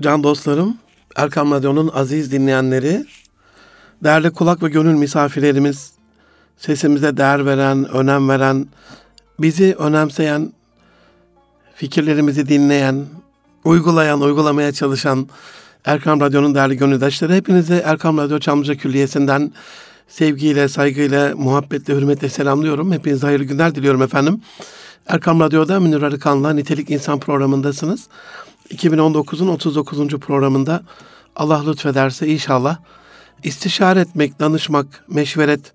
Can dostlarım, Erkam Radyo'nun aziz dinleyenleri, değerli kulak ve gönül misafirlerimiz, sesimize değer veren, önem veren, bizi önemseyen, fikirlerimizi dinleyen, uygulayan, uygulamaya çalışan Erkam Radyo'nun değerli gönüldaşları, hepinizi Erkam Radyo Çamlıca Külliyesi'nden sevgiyle, saygıyla, muhabbetle, hürmetle selamlıyorum. Hepinize hayırlı günler diliyorum efendim. Erkam Radyo'da Münir Arıkan'la Nitelik İnsan programındasınız. 2019'un 39. programında Allah lütfederse inşallah istişare etmek, danışmak, meşveret,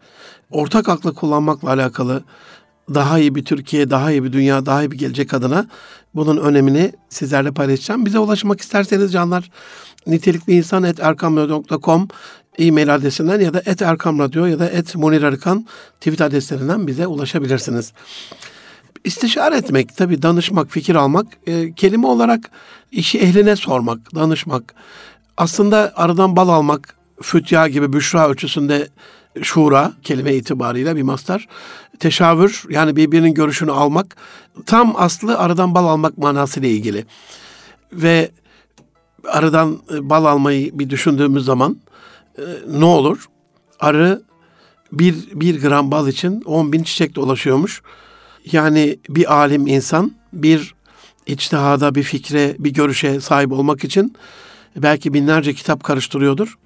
ortak aklı kullanmakla alakalı daha iyi bir Türkiye, daha iyi bir dünya, daha iyi bir gelecek adına bunun önemini sizlerle paylaşacağım. Bize ulaşmak isterseniz canlar nitelikli insan et erkamradyo.com e-mail adresinden ya da et erkamradyo ya da et Munir Arıkan tweet adreslerinden bize ulaşabilirsiniz. İstişare etmek, tabii danışmak, fikir almak, e, kelime olarak işi ehline sormak, danışmak. Aslında aradan bal almak, fütya gibi büşra ölçüsünde şura kelime itibarıyla bir mastar. Teşavür yani birbirinin görüşünü almak tam aslı aradan bal almak manasıyla ilgili. Ve aradan e, bal almayı bir düşündüğümüz zaman e, ne olur? Arı bir, bir gram bal için 10 bin çiçek dolaşıyormuş. Yani bir alim insan bir içtihada, bir fikre, bir görüşe sahip olmak için belki binlerce kitap karıştırıyordur.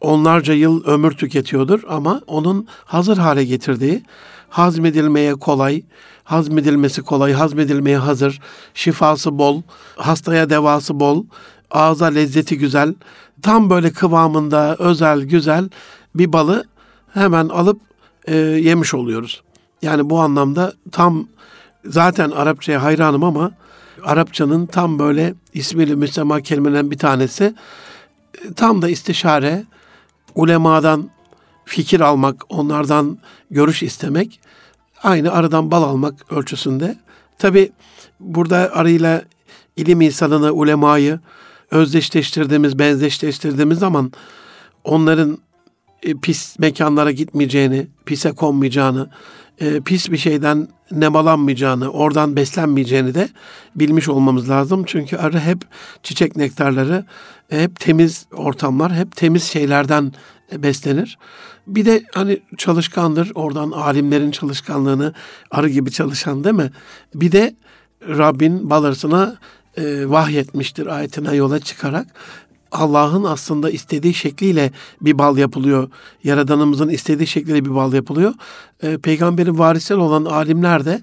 Onlarca yıl ömür tüketiyordur ama onun hazır hale getirdiği, hazmedilmeye kolay, hazmedilmesi kolay, hazmedilmeye hazır, şifası bol, hastaya devası bol, ağza lezzeti güzel, tam böyle kıvamında özel, güzel bir balı hemen alıp e, yemiş oluyoruz. Yani bu anlamda tam zaten Arapçaya hayranım ama Arapçanın tam böyle ismiyle müsema kelimeden bir tanesi tam da istişare, ulemadan fikir almak, onlardan görüş istemek, aynı aradan bal almak ölçüsünde. Tabi burada arıyla ilim insanını, ulemayı özdeşleştirdiğimiz, benzeşleştirdiğimiz zaman onların e, pis mekanlara gitmeyeceğini, pise konmayacağını, e, pis bir şeyden nemalanmayacağını, oradan beslenmeyeceğini de bilmiş olmamız lazım. Çünkü arı hep çiçek nektarları, hep temiz ortamlar, hep temiz şeylerden beslenir. Bir de hani çalışkandır, oradan alimlerin çalışkanlığını arı gibi çalışan değil mi? Bir de Rabbin balırsına e, vahyetmiştir ayetine yola çıkarak. Allah'ın aslında istediği şekliyle bir bal yapılıyor. Yaradanımızın istediği şekliyle bir bal yapılıyor. E, peygamberin varisleri olan alimler de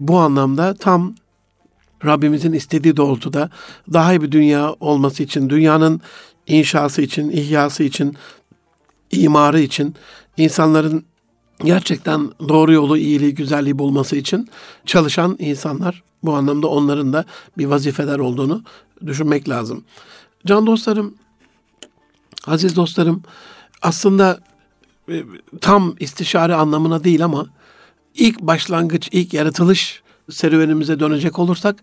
bu anlamda tam Rabbimizin istediği doğrultuda daha iyi bir dünya olması için, dünyanın inşası için, ihyası için, imarı için, insanların gerçekten doğru yolu, iyiliği, güzelliği bulması için çalışan insanlar. Bu anlamda onların da bir vazifeler olduğunu düşünmek lazım. Can dostlarım, aziz dostlarım, aslında e, tam istişare anlamına değil ama ilk başlangıç, ilk yaratılış serüvenimize dönecek olursak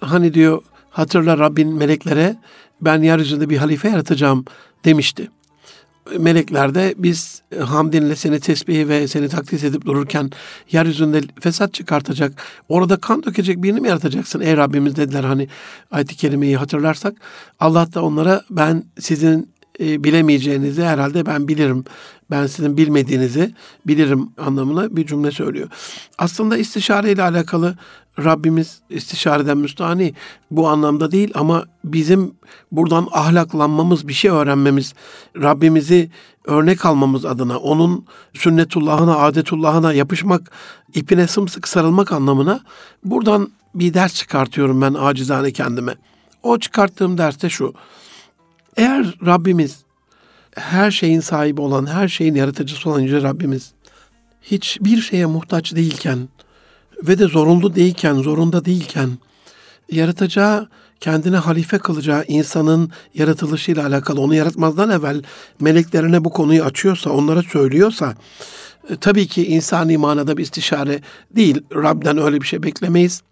hani diyor hatırla Rabbin meleklere ben yeryüzünde bir halife yaratacağım demişti melekler de biz e, hamdinle seni tesbih ve seni takdis edip dururken yeryüzünde fesat çıkartacak, orada kan dökecek birini mi yaratacaksın ey Rabbimiz dediler hani ayet-i kerimeyi hatırlarsak. Allah da onlara ben sizin e, bilemeyeceğinizi herhalde ben bilirim. Ben sizin bilmediğinizi bilirim anlamına bir cümle söylüyor. Aslında istişare ile alakalı Rabbimiz istişareden müstahani bu anlamda değil ama bizim buradan ahlaklanmamız, bir şey öğrenmemiz, Rabbimizi örnek almamız adına, onun sünnetullahına, adetullahına yapışmak, ipine sımsıkı sarılmak anlamına buradan bir ders çıkartıyorum ben acizane kendime. O çıkarttığım ders de şu. Eğer Rabbimiz her şeyin sahibi olan, her şeyin yaratıcısı olan Yüce Rabbimiz hiçbir şeye muhtaç değilken ve de zorunlu değilken, zorunda değilken yaratacağı, kendine halife kılacağı insanın yaratılışıyla alakalı onu yaratmazdan evvel meleklerine bu konuyu açıyorsa, onlara söylüyorsa e, tabii ki insani manada bir istişare değil. Rab'den öyle bir şey beklemeyiz.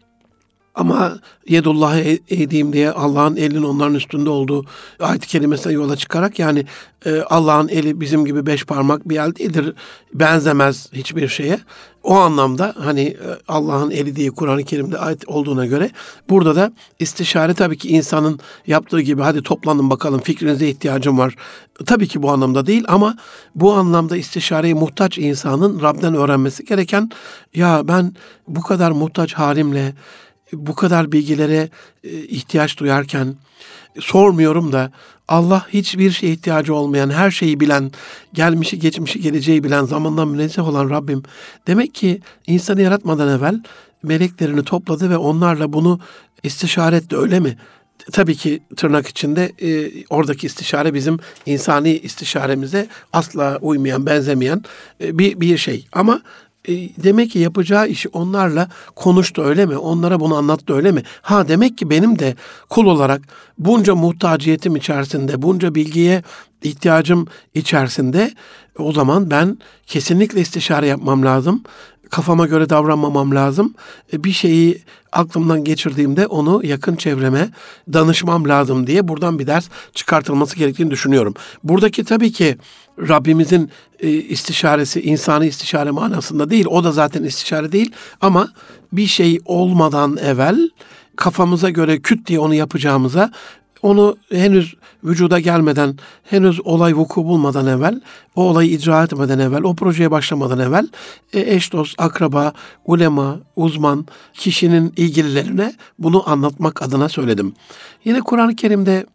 Ama yedullahı edeyim diye Allah'ın elinin onların üstünde olduğu ayet-i kerimesine yola çıkarak yani e, Allah'ın eli bizim gibi beş parmak bir el değildir. Benzemez hiçbir şeye. O anlamda hani e, Allah'ın eli diye Kur'an-ı Kerim'de ayet olduğuna göre burada da istişare tabii ki insanın yaptığı gibi hadi toplanın bakalım fikrinize ihtiyacım var. Tabii ki bu anlamda değil ama bu anlamda istişareye muhtaç insanın Rab'den öğrenmesi gereken ya ben bu kadar muhtaç halimle bu kadar bilgilere e, ihtiyaç duyarken sormuyorum da Allah hiçbir şeye ihtiyacı olmayan, her şeyi bilen, gelmişi, geçmişi, geleceği bilen, zamandan münezzeh olan Rabbim demek ki insanı yaratmadan evvel meleklerini topladı ve onlarla bunu istişare etti öyle mi? Tabii ki tırnak içinde e, oradaki istişare bizim insani istişaremize asla uymayan, benzemeyen e, bir bir şey. Ama e, demek ki yapacağı işi onlarla konuştu öyle mi? Onlara bunu anlattı öyle mi? Ha demek ki benim de kul olarak bunca muhtaciyetim içerisinde, bunca bilgiye ihtiyacım içerisinde o zaman ben kesinlikle istişare yapmam lazım. Kafama göre davranmamam lazım. E, bir şeyi aklımdan geçirdiğimde onu yakın çevreme danışmam lazım diye buradan bir ders çıkartılması gerektiğini düşünüyorum. Buradaki tabii ki Rabbimizin e, istişaresi insani istişare manasında değil. O da zaten istişare değil ama bir şey olmadan evvel kafamıza göre küt diye onu yapacağımıza onu henüz vücuda gelmeden, henüz olay vuku bulmadan evvel, o olayı icra etmeden evvel, o projeye başlamadan evvel e, eş dost, akraba, ulema, uzman, kişinin ilgililerine bunu anlatmak adına söyledim. Yine Kur'an-ı Kerim'de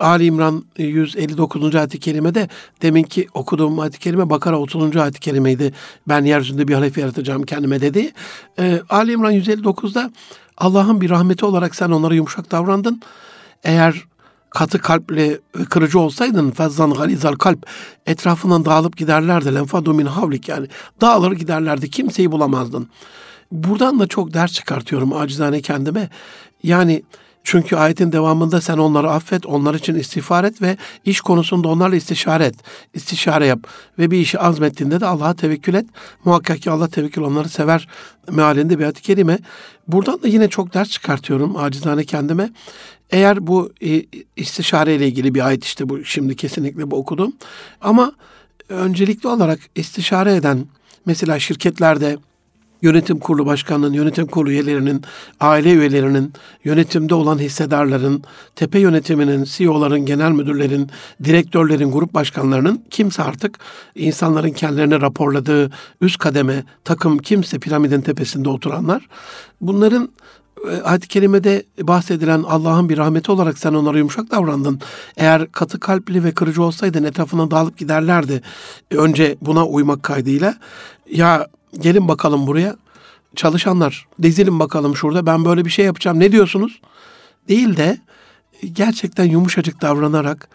Ali İmran 159. ayet-i kerimede deminki okuduğum ayet-i kerime Bakara 30. ayet-i kerimeydi. Ben yeryüzünde bir halife yaratacağım kendime dedi. Ee, Ali İmran 159'da Allah'ın bir rahmeti olarak sen onlara yumuşak davrandın. Eğer katı kalpli kırıcı olsaydın fezzan galizal kalp etrafından dağılıp giderlerdi. Lenfadu min havlik yani dağılır giderlerdi. Kimseyi bulamazdın. Buradan da çok ders çıkartıyorum acizane kendime. Yani çünkü ayetin devamında sen onları affet, onlar için istiğfar et ve iş konusunda onlarla istişare et. İstişare yap ve bir işi azmettiğinde de Allah'a tevekkül et. Muhakkak ki Allah tevekkül onları sever mealinde bir ayet-i kerime. Buradan da yine çok ders çıkartıyorum acizane kendime. Eğer bu e, istişare ile ilgili bir ayet işte bu şimdi kesinlikle bu okudum. Ama öncelikli olarak istişare eden mesela şirketlerde yönetim kurulu başkanının, yönetim kurulu üyelerinin, aile üyelerinin, yönetimde olan hissedarların, tepe yönetiminin, CEO'ların, genel müdürlerin, direktörlerin, grup başkanlarının kimse artık insanların kendilerine raporladığı üst kademe, takım kimse piramidin tepesinde oturanlar bunların e, ayet-i kerimede bahsedilen Allah'ın bir rahmeti olarak sen onlara yumuşak davrandın. Eğer katı kalpli ve kırıcı olsaydın etrafına dağılıp giderlerdi. Önce buna uymak kaydıyla. Ya gelin bakalım buraya. Çalışanlar dizilin bakalım şurada ben böyle bir şey yapacağım ne diyorsunuz? Değil de gerçekten yumuşacık davranarak,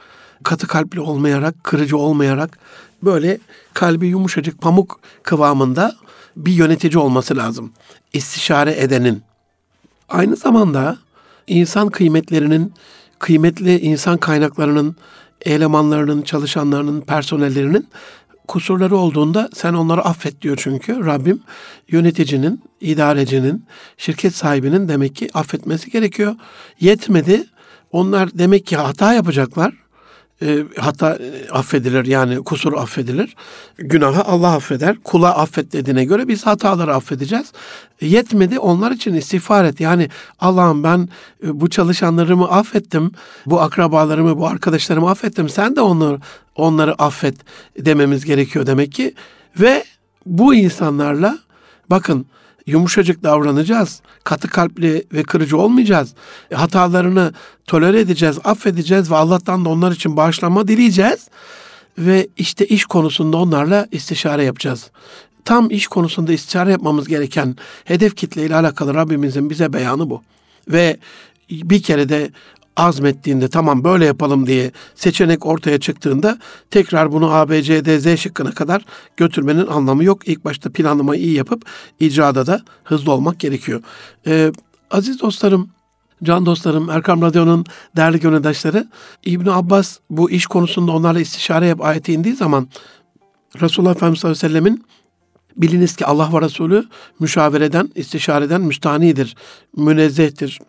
katı kalpli olmayarak, kırıcı olmayarak böyle kalbi yumuşacık pamuk kıvamında bir yönetici olması lazım. İstişare edenin. Aynı zamanda insan kıymetlerinin, kıymetli insan kaynaklarının, elemanlarının, çalışanlarının, personellerinin kusurları olduğunda sen onları affet diyor çünkü Rabbim yöneticinin, idarecinin, şirket sahibinin demek ki affetmesi gerekiyor. Yetmedi. Onlar demek ki hata yapacaklar e, hatta e, affedilir yani kusur affedilir. Günahı Allah affeder. Kula affet dediğine göre biz hataları affedeceğiz. Yetmedi onlar için istiğfar et. Yani Allah'ım ben e, bu çalışanlarımı affettim. Bu akrabalarımı, bu arkadaşlarımı affettim. Sen de onları onları affet dememiz gerekiyor demek ki. Ve bu insanlarla bakın yumuşacık davranacağız. Katı kalpli ve kırıcı olmayacağız. E, hatalarını tolere edeceğiz, affedeceğiz ve Allah'tan da onlar için bağışlanma dileyeceğiz. Ve işte iş konusunda onlarla istişare yapacağız. Tam iş konusunda istişare yapmamız gereken hedef kitle ile alakalı Rabbimizin bize beyanı bu. Ve bir kere de azmettiğinde tamam böyle yapalım diye seçenek ortaya çıktığında tekrar bunu A, B, C, D, Z şıkkına kadar götürmenin anlamı yok. İlk başta planlamayı iyi yapıp icrada da hızlı olmak gerekiyor. Ee, aziz dostlarım, can dostlarım, Erkam Radyo'nun değerli gönüldaşları, İbn Abbas bu iş konusunda onlarla istişare yap ayeti indiği zaman Resulullah Efendimiz sallallahu aleyhi ve sellemin Biliniz ki Allah ve Resulü müşavereden, istişareden müstanidir, münezzehtir,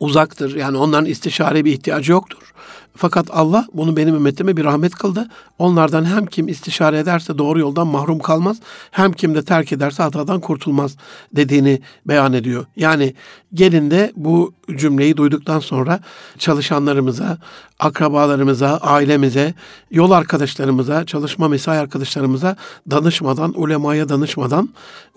uzaktır. Yani onların istişare bir ihtiyacı yoktur. Fakat Allah bunu benim ümmetime bir rahmet kıldı. Onlardan hem kim istişare ederse doğru yoldan mahrum kalmaz, hem kim de terk ederse hatadan kurtulmaz dediğini beyan ediyor. Yani gelin de bu cümleyi duyduktan sonra çalışanlarımıza, akrabalarımıza, ailemize, yol arkadaşlarımıza, çalışma mesai arkadaşlarımıza danışmadan, ulemaya danışmadan,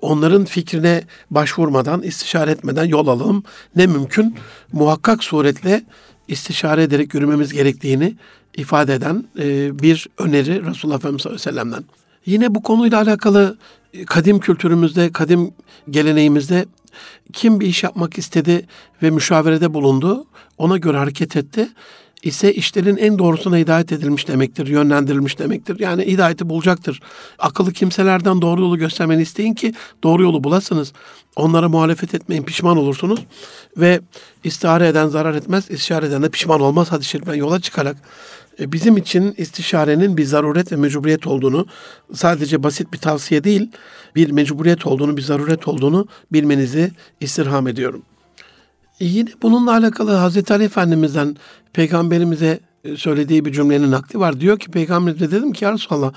onların fikrine başvurmadan, istişare etmeden yol alalım. Ne mümkün muhakkak suretle istişare ederek yürümemiz gerektiğini ifade eden e, bir öneri Resulullah Efendimiz sallallahu. Yine bu konuyla alakalı e, kadim kültürümüzde, kadim geleneğimizde kim bir iş yapmak istedi ve müşaverede bulundu, ona göre hareket etti ise işlerin en doğrusuna hidayet edilmiş demektir, yönlendirilmiş demektir. Yani hidayeti bulacaktır. Akıllı kimselerden doğru yolu göstermeni isteyin ki doğru yolu bulasınız. Onlara muhalefet etmeyin, pişman olursunuz. Ve istihare eden zarar etmez, istişare eden de pişman olmaz. Hadi şeriften yola çıkarak e, bizim için istişarenin bir zaruret ve mecburiyet olduğunu, sadece basit bir tavsiye değil, bir mecburiyet olduğunu, bir zaruret olduğunu bilmenizi istirham ediyorum. E, yine bununla alakalı Hazreti Ali Efendimiz'den peygamberimize e, söylediği bir cümlenin nakli var. Diyor ki peygamberimize dedim ki ya Resulallah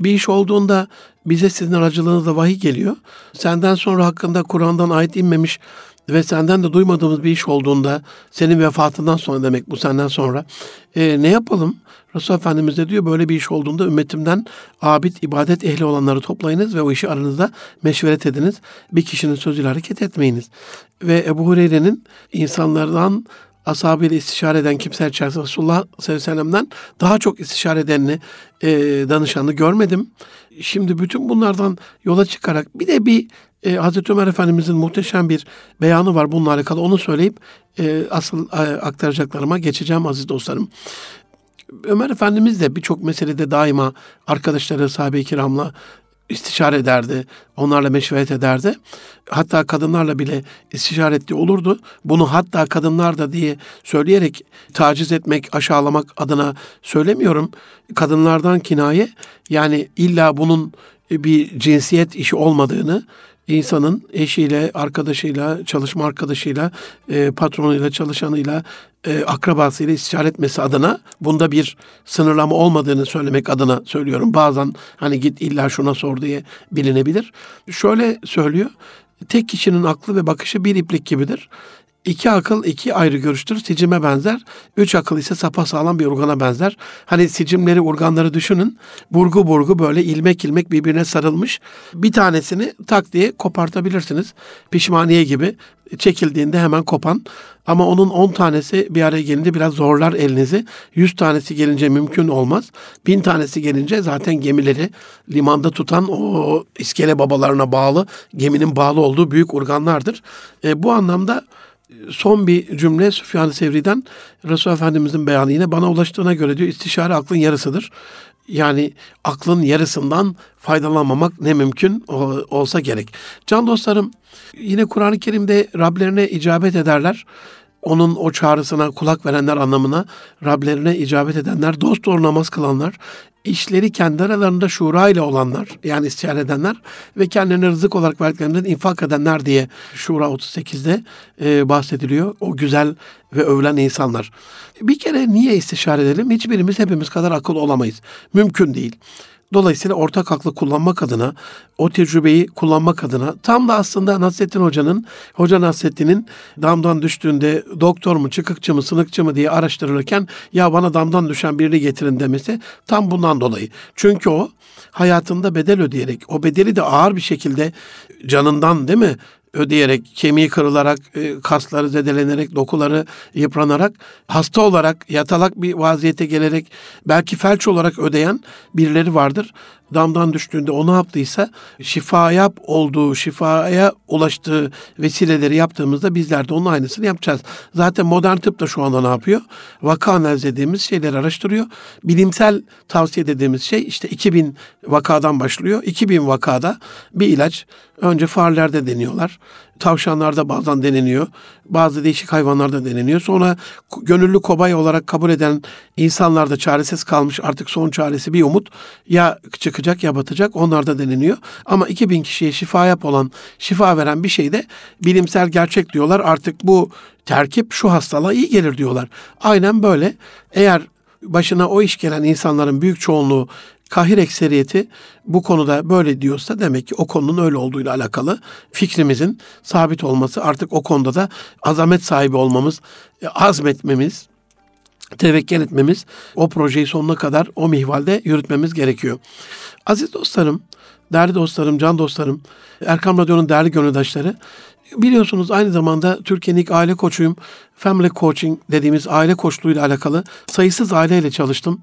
bir iş olduğunda bize sizin aracılığınızla vahiy geliyor. Senden sonra hakkında Kur'an'dan ayet inmemiş ve senden de duymadığımız bir iş olduğunda senin vefatından sonra demek bu senden sonra e, ne yapalım? Resulullah Efendimiz de diyor böyle bir iş olduğunda ümmetimden abid, ibadet ehli olanları toplayınız ve o işi aranızda meşveret ediniz. Bir kişinin sözüyle hareket etmeyiniz. Ve Ebu Hureyre'nin insanlardan ashabıyla istişare eden kimseler içerisinde Resulullah sallallahu aleyhi ve sellem'den daha çok istişare edenini, e, danışanı görmedim. Şimdi bütün bunlardan yola çıkarak bir de bir e, Hazreti Ömer Efendimizin muhteşem bir beyanı var bununla alakalı. Onu söyleyip e, asıl e, aktaracaklarıma geçeceğim aziz dostlarım. Ömer Efendimiz de birçok meselede daima arkadaşları sahabe-i kiramla istişare ederdi. Onlarla meşveret ederdi. Hatta kadınlarla bile istişare ettiği olurdu. Bunu hatta kadınlar da diye söyleyerek taciz etmek, aşağılamak adına söylemiyorum. Kadınlardan kinaye yani illa bunun bir cinsiyet işi olmadığını, insanın eşiyle, arkadaşıyla, çalışma arkadaşıyla, e, patronuyla, çalışanıyla, e, akrabasıyla istişare etmesi adına bunda bir sınırlama olmadığını söylemek adına söylüyorum. Bazen hani git illa şuna sor diye bilinebilir. Şöyle söylüyor. Tek kişinin aklı ve bakışı bir iplik gibidir. İki akıl iki ayrı görüştür. Sicime benzer. Üç akıl ise sapa sağlam bir organa benzer. Hani sicimleri, organları düşünün. Burgu burgu böyle ilmek ilmek birbirine sarılmış. Bir tanesini tak diye kopartabilirsiniz. Pişmaniye gibi çekildiğinde hemen kopan. Ama onun on tanesi bir araya gelince biraz zorlar elinizi. Yüz tanesi gelince mümkün olmaz. Bin tanesi gelince zaten gemileri limanda tutan o iskele babalarına bağlı geminin bağlı olduğu büyük organlardır. E, bu anlamda son bir cümle Süfyan-ı Sevri'den Resul Efendimizin beyanı yine bana ulaştığına göre diyor istişare aklın yarısıdır. Yani aklın yarısından faydalanmamak ne mümkün olsa gerek. Can dostlarım yine Kur'an-ı Kerim'de Rablerine icabet ederler onun o çağrısına kulak verenler anlamına Rablerine icabet edenler, dost doğru namaz kılanlar, işleri kendi aralarında şura ile olanlar yani istihar edenler ve kendilerine rızık olarak verdiklerinden infak edenler diye Şura 38'de e, bahsediliyor. O güzel ve övülen insanlar. Bir kere niye istişare edelim? Hiçbirimiz hepimiz kadar akıl olamayız. Mümkün değil. Dolayısıyla ortak aklı kullanmak adına, o tecrübeyi kullanmak adına tam da aslında Nasrettin Hoca'nın, Hoca Nasrettin'in damdan düştüğünde doktor mu, çıkıkçı mı, sınıkçı mı diye araştırılırken ya bana damdan düşen birini getirin demesi tam bundan dolayı. Çünkü o hayatında bedel ödeyerek, o bedeli de ağır bir şekilde canından değil mi ödeyerek, kemiği kırılarak, e, kasları zedelenerek, dokuları yıpranarak, hasta olarak, yatalak bir vaziyete gelerek, belki felç olarak ödeyen birileri vardır damdan düştüğünde o ne yaptıysa şifaya olduğu, şifaya ulaştığı vesileleri yaptığımızda bizler de onun aynısını yapacağız. Zaten modern tıp da şu anda ne yapıyor? Vaka analiz dediğimiz şeyleri araştırıyor. Bilimsel tavsiye dediğimiz şey işte 2000 vakadan başlıyor. 2000 vakada bir ilaç önce farelerde deniyorlar. Tavşanlarda bazen deneniyor. bazı değişik hayvanlarda deneniyor. Sonra gönüllü kobay olarak kabul eden insanlar da çaresiz kalmış. Artık son çaresi bir umut. Ya çıkacak ya batacak. Onlar da deneniyor. Ama 2000 kişiye şifa yap olan, şifa veren bir şey de bilimsel gerçek diyorlar. Artık bu terkip şu hastalığa iyi gelir diyorlar. Aynen böyle. Eğer başına o iş gelen insanların büyük çoğunluğu kahir ekseriyeti bu konuda böyle diyorsa demek ki o konunun öyle olduğuyla alakalı fikrimizin sabit olması artık o konuda da azamet sahibi olmamız, azmetmemiz, tevekkül etmemiz, o projeyi sonuna kadar o mihvalde yürütmemiz gerekiyor. Aziz dostlarım, değerli dostlarım, can dostlarım, Erkam Radyo'nun değerli gönüldaşları, Biliyorsunuz aynı zamanda Türkiye'nin ilk aile koçuyum. Family Coaching dediğimiz aile koçluğuyla alakalı sayısız aileyle çalıştım.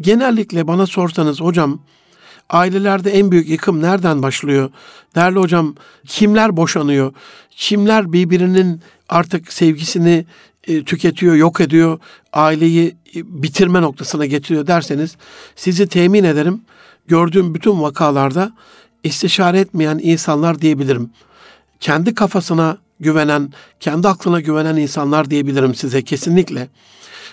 Genellikle bana sorsanız hocam ailelerde en büyük yıkım nereden başlıyor? Değerli hocam kimler boşanıyor? Kimler birbirinin artık sevgisini e, tüketiyor, yok ediyor, aileyi e, bitirme noktasına getiriyor derseniz sizi temin ederim. Gördüğüm bütün vakalarda istişare etmeyen insanlar diyebilirim kendi kafasına güvenen, kendi aklına güvenen insanlar diyebilirim size kesinlikle.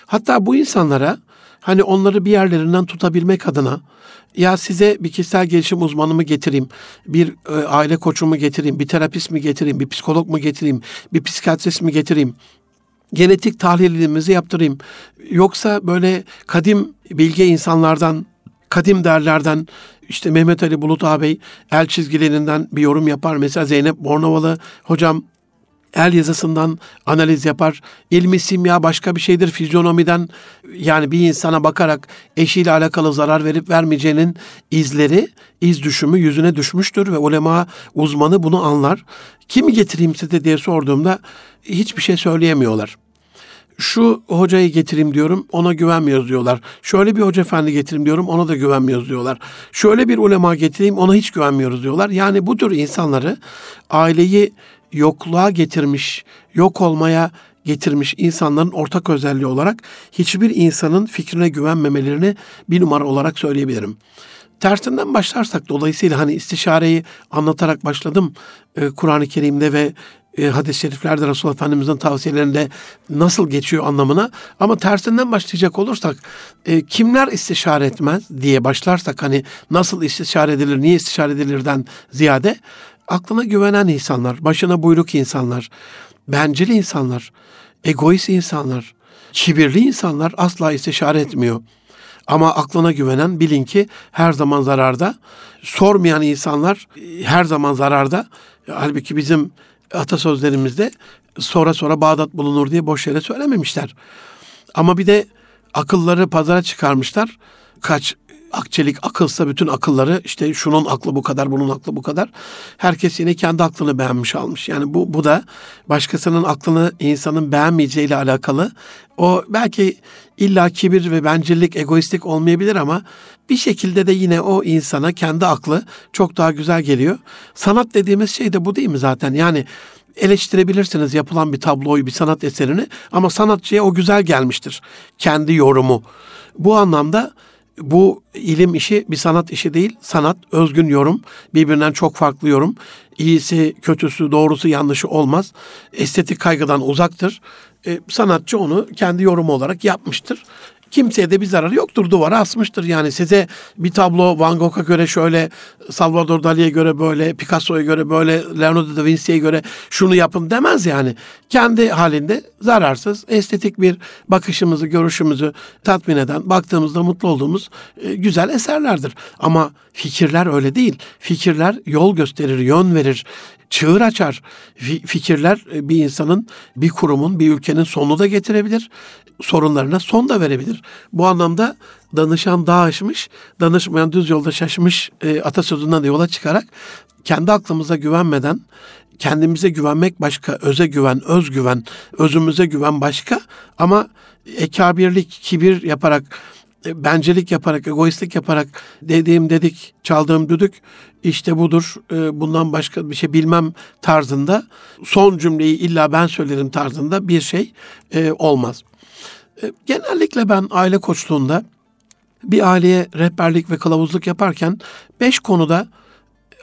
Hatta bu insanlara hani onları bir yerlerinden tutabilmek adına ya size bir kişisel gelişim uzmanı mı getireyim, bir e, aile koçu mu getireyim, bir terapist mi getireyim, bir psikolog mu getireyim, bir psikiyatrist mi getireyim, genetik tahlilimizi yaptırayım. Yoksa böyle kadim bilge insanlardan, kadim derlerden işte Mehmet Ali Bulut ağabey el çizgilerinden bir yorum yapar. Mesela Zeynep Bornovalı hocam el yazısından analiz yapar. İlmi simya başka bir şeydir. Fizyonomiden yani bir insana bakarak eşiyle alakalı zarar verip vermeyeceğinin izleri, iz düşümü yüzüne düşmüştür ve ulema uzmanı bunu anlar. Kimi getireyim size diye sorduğumda hiçbir şey söyleyemiyorlar şu hocayı getireyim diyorum ona güvenmiyoruz diyorlar. Şöyle bir hoca efendi getireyim diyorum ona da güvenmiyoruz diyorlar. Şöyle bir ulema getireyim ona hiç güvenmiyoruz diyorlar. Yani bu tür insanları aileyi yokluğa getirmiş, yok olmaya getirmiş insanların ortak özelliği olarak hiçbir insanın fikrine güvenmemelerini bir numara olarak söyleyebilirim. Tersinden başlarsak dolayısıyla hani istişareyi anlatarak başladım e, Kur'an-ı Kerim'de ve e, hadis-i şeriflerde Resulullah Efendimiz'in tavsiyelerinde nasıl geçiyor anlamına. Ama tersinden başlayacak olursak e, kimler istişare etmez diye başlarsak hani nasıl istişare edilir, niye istişare edilirden ziyade aklına güvenen insanlar, başına buyruk insanlar, bencil insanlar, egoist insanlar, kibirli insanlar asla istişare etmiyor. Ama aklına güvenen bilin ki her zaman zararda. Sormayan insanlar e, her zaman zararda. Halbuki bizim atasözlerimizde sonra sonra Bağdat bulunur diye boş yere söylememişler. Ama bir de akılları pazara çıkarmışlar. Kaç akçelik akılsa bütün akılları işte şunun aklı bu kadar, bunun aklı bu kadar. Herkes yine kendi aklını beğenmiş almış. Yani bu bu da başkasının aklını insanın beğenmeyeceğiyle alakalı. O belki illa kibir ve bencillik, egoistlik olmayabilir ama bir şekilde de yine o insana kendi aklı çok daha güzel geliyor. Sanat dediğimiz şey de bu değil mi zaten? Yani eleştirebilirsiniz yapılan bir tabloyu, bir sanat eserini ama sanatçıya o güzel gelmiştir. Kendi yorumu. Bu anlamda bu ilim işi bir sanat işi değil. Sanat, özgün yorum, birbirinden çok farklı yorum. İyisi, kötüsü, doğrusu, yanlışı olmaz. Estetik kaygıdan uzaktır. E, sanatçı onu kendi yorumu olarak yapmıştır. Kimseye de bir zararı yoktur. Duvara asmıştır. Yani size bir tablo Van Gogh'a göre şöyle, Salvador Dali'ye göre böyle, Picasso'ya göre böyle, Leonardo da Vinci'ye göre şunu yapın demez yani. Kendi halinde zararsız, estetik bir bakışımızı, görüşümüzü tatmin eden, baktığımızda mutlu olduğumuz e, güzel eserlerdir. Ama fikirler öyle değil. Fikirler yol gösterir, yön verir, çığır açar. Fikirler e, bir insanın, bir kurumun, bir ülkenin sonunu da getirebilir. Sorunlarına son da verebilir. Bu anlamda danışan dağ aşmış, danışmayan düz yolda şaşmış e, atasözünden de yola çıkarak kendi aklımıza güvenmeden kendimize güvenmek başka, öze güven, öz güven, özümüze güven başka ama ekabirlik, kibir yaparak e, bencillik yaparak, egoistlik yaparak dediğim dedik, çaldığım düdük işte budur, e, bundan başka bir şey bilmem tarzında son cümleyi illa ben söylerim tarzında bir şey e, olmaz. Genellikle ben aile koçluğunda bir aileye rehberlik ve kılavuzluk yaparken beş konuda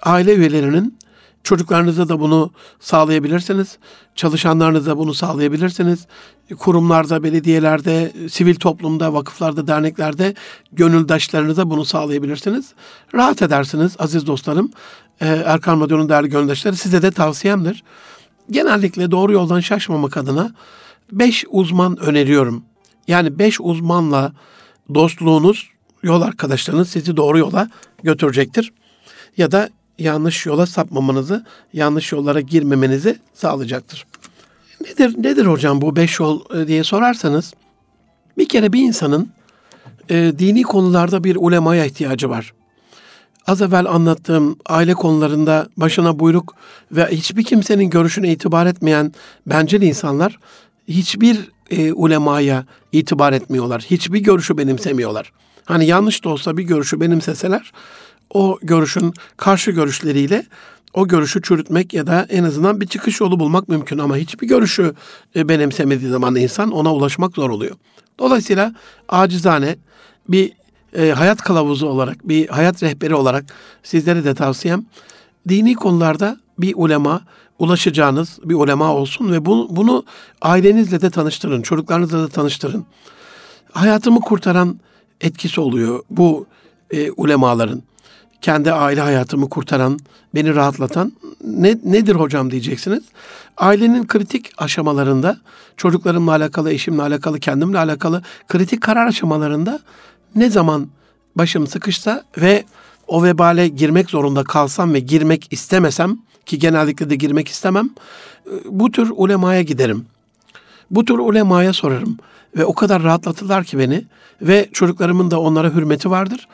aile üyelerinin Çocuklarınıza da bunu sağlayabilirsiniz. Çalışanlarınıza bunu sağlayabilirsiniz. Kurumlarda, belediyelerde, sivil toplumda, vakıflarda, derneklerde gönüldaşlarınıza bunu sağlayabilirsiniz. Rahat edersiniz aziz dostlarım. Ee, Erkan Radyo'nun değerli gönüldaşları size de tavsiyemdir. Genellikle doğru yoldan şaşmamak adına beş uzman öneriyorum. Yani beş uzmanla dostluğunuz, yol arkadaşlarınız sizi doğru yola götürecektir. Ya da yanlış yola sapmamanızı, yanlış yollara girmemenizi sağlayacaktır. Nedir nedir hocam bu beş yol e, diye sorarsanız bir kere bir insanın e, dini konularda bir ulemaya ihtiyacı var. Az evvel anlattığım aile konularında başına buyruk ve hiçbir kimsenin görüşüne itibar etmeyen bencil insanlar hiçbir e, ulemaya itibar etmiyorlar. Hiçbir görüşü benimsemiyorlar. Hani yanlış da olsa bir görüşü benimseseler o görüşün karşı görüşleriyle o görüşü çürütmek ya da en azından bir çıkış yolu bulmak mümkün ama hiçbir görüşü e, benimsemediği zaman insan ona ulaşmak zor oluyor. Dolayısıyla acizane bir e, hayat kılavuzu olarak, bir hayat rehberi olarak sizlere de tavsiyem dini konularda bir ulema ulaşacağınız bir ulema olsun ve bunu, bunu ailenizle de tanıştırın, çocuklarınızla da tanıştırın. Hayatımı kurtaran etkisi oluyor bu e, ulemaların kendi aile hayatımı kurtaran, beni rahatlatan ne, nedir hocam diyeceksiniz. Ailenin kritik aşamalarında, çocuklarımla alakalı, eşimle alakalı, kendimle alakalı kritik karar aşamalarında ne zaman başım sıkışsa ve o vebale girmek zorunda kalsam ve girmek istemesem ki genellikle de girmek istemem, bu tür ulemaya giderim. Bu tür ulemaya sorarım ve o kadar rahatlatırlar ki beni ve çocuklarımın da onlara hürmeti vardır.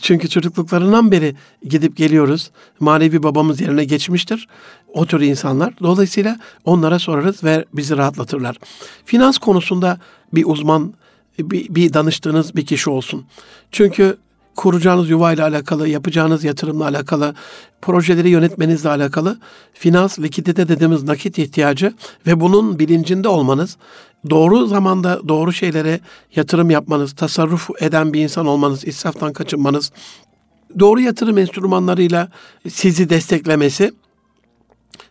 Çünkü çocukluklarından beri gidip geliyoruz. Manevi babamız yerine geçmiştir. O tür insanlar. Dolayısıyla onlara sorarız ve bizi rahatlatırlar. Finans konusunda bir uzman, bir, bir danıştığınız bir kişi olsun. Çünkü kuracağınız yuva ile alakalı, yapacağınız yatırımla alakalı, projeleri yönetmenizle alakalı finans, likidite dediğimiz nakit ihtiyacı ve bunun bilincinde olmanız, doğru zamanda doğru şeylere yatırım yapmanız, tasarruf eden bir insan olmanız, israftan kaçınmanız, doğru yatırım enstrümanlarıyla sizi desteklemesi,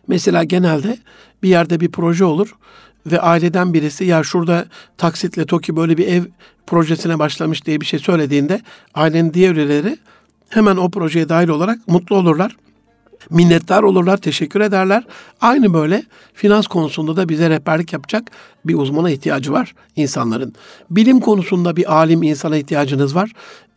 mesela genelde bir yerde bir proje olur ve aileden birisi ya şurada taksitle TOKİ böyle bir ev projesine başlamış diye bir şey söylediğinde ailenin diğer üyeleri hemen o projeye dahil olarak mutlu olurlar. Minnettar olurlar, teşekkür ederler. Aynı böyle finans konusunda da bize rehberlik yapacak bir uzmana ihtiyacı var insanların. Bilim konusunda bir alim insana ihtiyacınız var.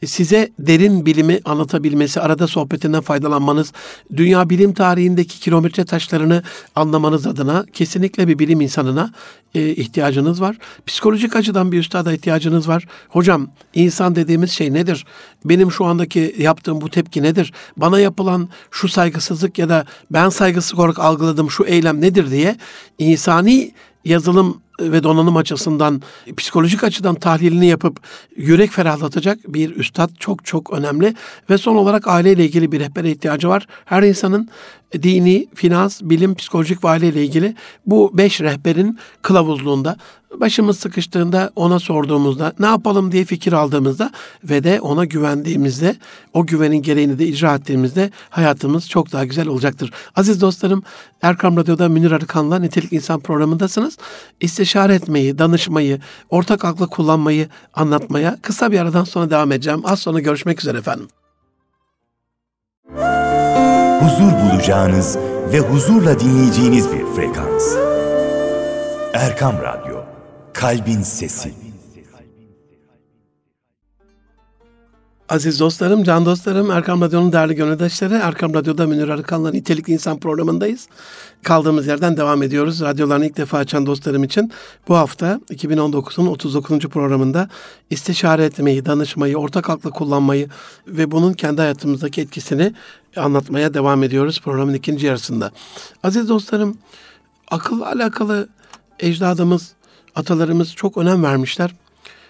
Size derin bilimi anlatabilmesi, arada sohbetinden faydalanmanız, dünya bilim tarihindeki kilometre taşlarını anlamanız adına kesinlikle bir bilim insanına e, ihtiyacınız var. Psikolojik açıdan bir üstada ihtiyacınız var. Hocam insan dediğimiz şey nedir? Benim şu andaki yaptığım bu tepki nedir? Bana yapılan şu saygısızlık ya da ben saygısızlık olarak algıladığım şu eylem nedir diye insani yazılım ve donanım açısından psikolojik açıdan tahlilini yapıp yürek ferahlatacak bir üstad çok çok önemli ve son olarak aileyle ilgili bir rehbere ihtiyacı var. Her insanın dini, finans, bilim, psikolojik ve aileyle ilgili bu beş rehberin kılavuzluğunda başımız sıkıştığında ona sorduğumuzda ne yapalım diye fikir aldığımızda ve de ona güvendiğimizde o güvenin gereğini de icra ettiğimizde hayatımız çok daha güzel olacaktır. Aziz dostlarım Erkam Radyo'da Münir Arıkan'la Nitelik İnsan programındasınız. İstişare etmeyi, danışmayı, ortak aklı kullanmayı anlatmaya kısa bir aradan sonra devam edeceğim. Az sonra görüşmek üzere efendim. Huzur bulacağınız ve huzurla dinleyeceğiniz bir frekans. Erkam Radyo, Kalbin Sesi. Aziz dostlarım, can dostlarım, Erkam Radyo'nun değerli gönüldaşları, Erkam Radyo'da Münir Arıkan'la Nitelikli İnsan programındayız. Kaldığımız yerden devam ediyoruz. Radyolarını ilk defa açan dostlarım için bu hafta 2019'un 39. programında istişare etmeyi, danışmayı, ortak aklı kullanmayı ve bunun kendi hayatımızdaki etkisini anlatmaya devam ediyoruz programın ikinci yarısında. Aziz dostlarım, akılla alakalı ecdadımız, atalarımız çok önem vermişler.